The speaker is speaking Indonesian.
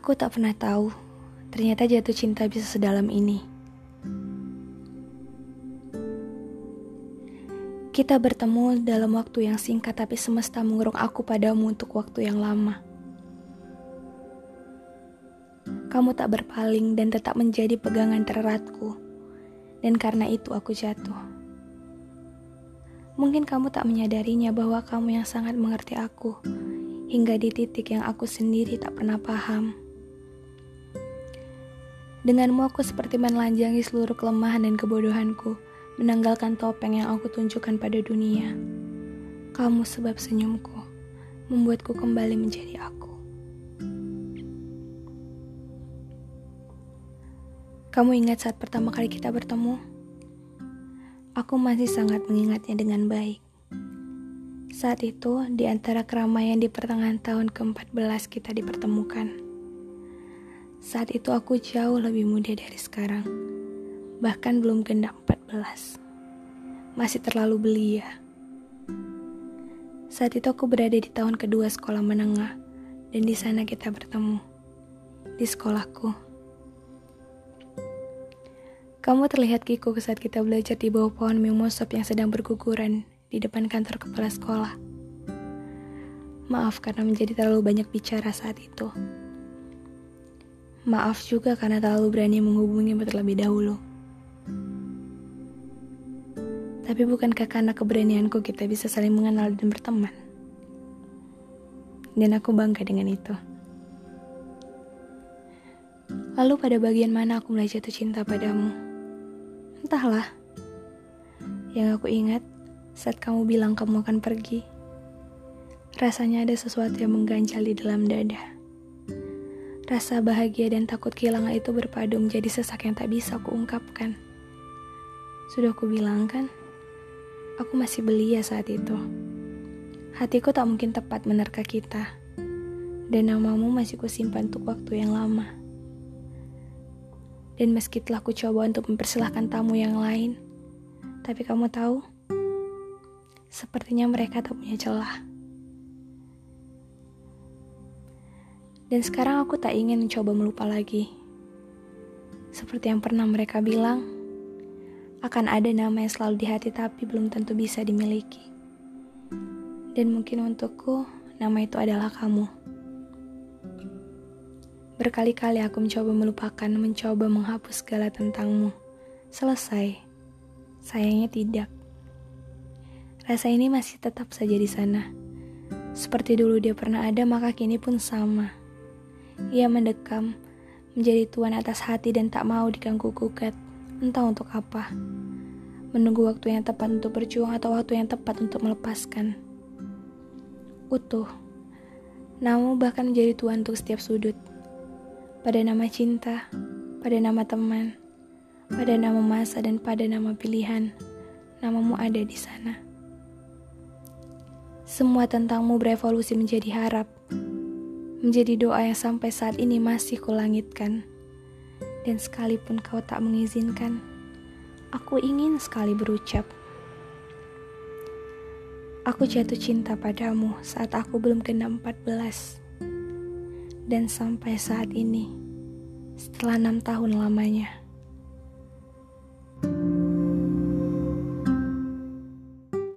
Aku tak pernah tahu, ternyata jatuh cinta bisa sedalam ini. Kita bertemu dalam waktu yang singkat tapi semesta mengurung aku padamu untuk waktu yang lama. Kamu tak berpaling dan tetap menjadi pegangan tereratku. Dan karena itu aku jatuh. Mungkin kamu tak menyadarinya bahwa kamu yang sangat mengerti aku hingga di titik yang aku sendiri tak pernah paham. Denganmu aku seperti menelanjangi seluruh kelemahan dan kebodohanku, menanggalkan topeng yang aku tunjukkan pada dunia. Kamu sebab senyumku, membuatku kembali menjadi aku. Kamu ingat saat pertama kali kita bertemu? Aku masih sangat mengingatnya dengan baik. Saat itu, di antara keramaian di pertengahan tahun ke-14 kita dipertemukan. Saat itu aku jauh lebih muda dari sekarang. Bahkan belum genap 14. Masih terlalu belia. Saat itu aku berada di tahun kedua sekolah menengah dan di sana kita bertemu. Di sekolahku. Kamu terlihat kikuk saat kita belajar di bawah pohon mimosop yang sedang berguguran di depan kantor kepala sekolah. Maaf karena menjadi terlalu banyak bicara saat itu. Maaf juga karena terlalu berani menghubungi terlebih dahulu. Tapi bukankah karena keberanianku kita bisa saling mengenal dan berteman? Dan aku bangga dengan itu. Lalu pada bagian mana aku mulai jatuh cinta padamu? Entahlah. Yang aku ingat, saat kamu bilang kamu akan pergi. Rasanya ada sesuatu yang mengganjal di dalam dada. Rasa bahagia dan takut kehilangan itu berpadu menjadi sesak yang tak bisa aku ungkapkan. Sudah aku bilang kan, aku masih belia saat itu. Hatiku tak mungkin tepat menerka kita, dan namamu masih kusimpan untuk waktu yang lama. Dan meski telah ku coba untuk mempersilahkan tamu yang lain, tapi kamu tahu, Sepertinya mereka tak punya celah. Dan sekarang aku tak ingin mencoba melupa lagi. Seperti yang pernah mereka bilang, akan ada nama yang selalu di hati tapi belum tentu bisa dimiliki. Dan mungkin untukku, nama itu adalah kamu. Berkali-kali aku mencoba melupakan, mencoba menghapus segala tentangmu. Selesai. Sayangnya tidak. Rasa ini masih tetap saja di sana. Seperti dulu dia pernah ada, maka kini pun sama. Ia mendekam, menjadi tuan atas hati dan tak mau diganggu gugat, entah untuk apa. Menunggu waktu yang tepat untuk berjuang atau waktu yang tepat untuk melepaskan. Utuh. Namun bahkan menjadi tuan untuk setiap sudut. Pada nama cinta, pada nama teman, pada nama masa dan pada nama pilihan, namamu ada di sana. Semua tentangmu berevolusi menjadi harap, menjadi doa yang sampai saat ini masih kulangitkan. Dan sekalipun kau tak mengizinkan, aku ingin sekali berucap. Aku jatuh cinta padamu saat aku belum kena 14. Dan sampai saat ini, setelah enam tahun lamanya,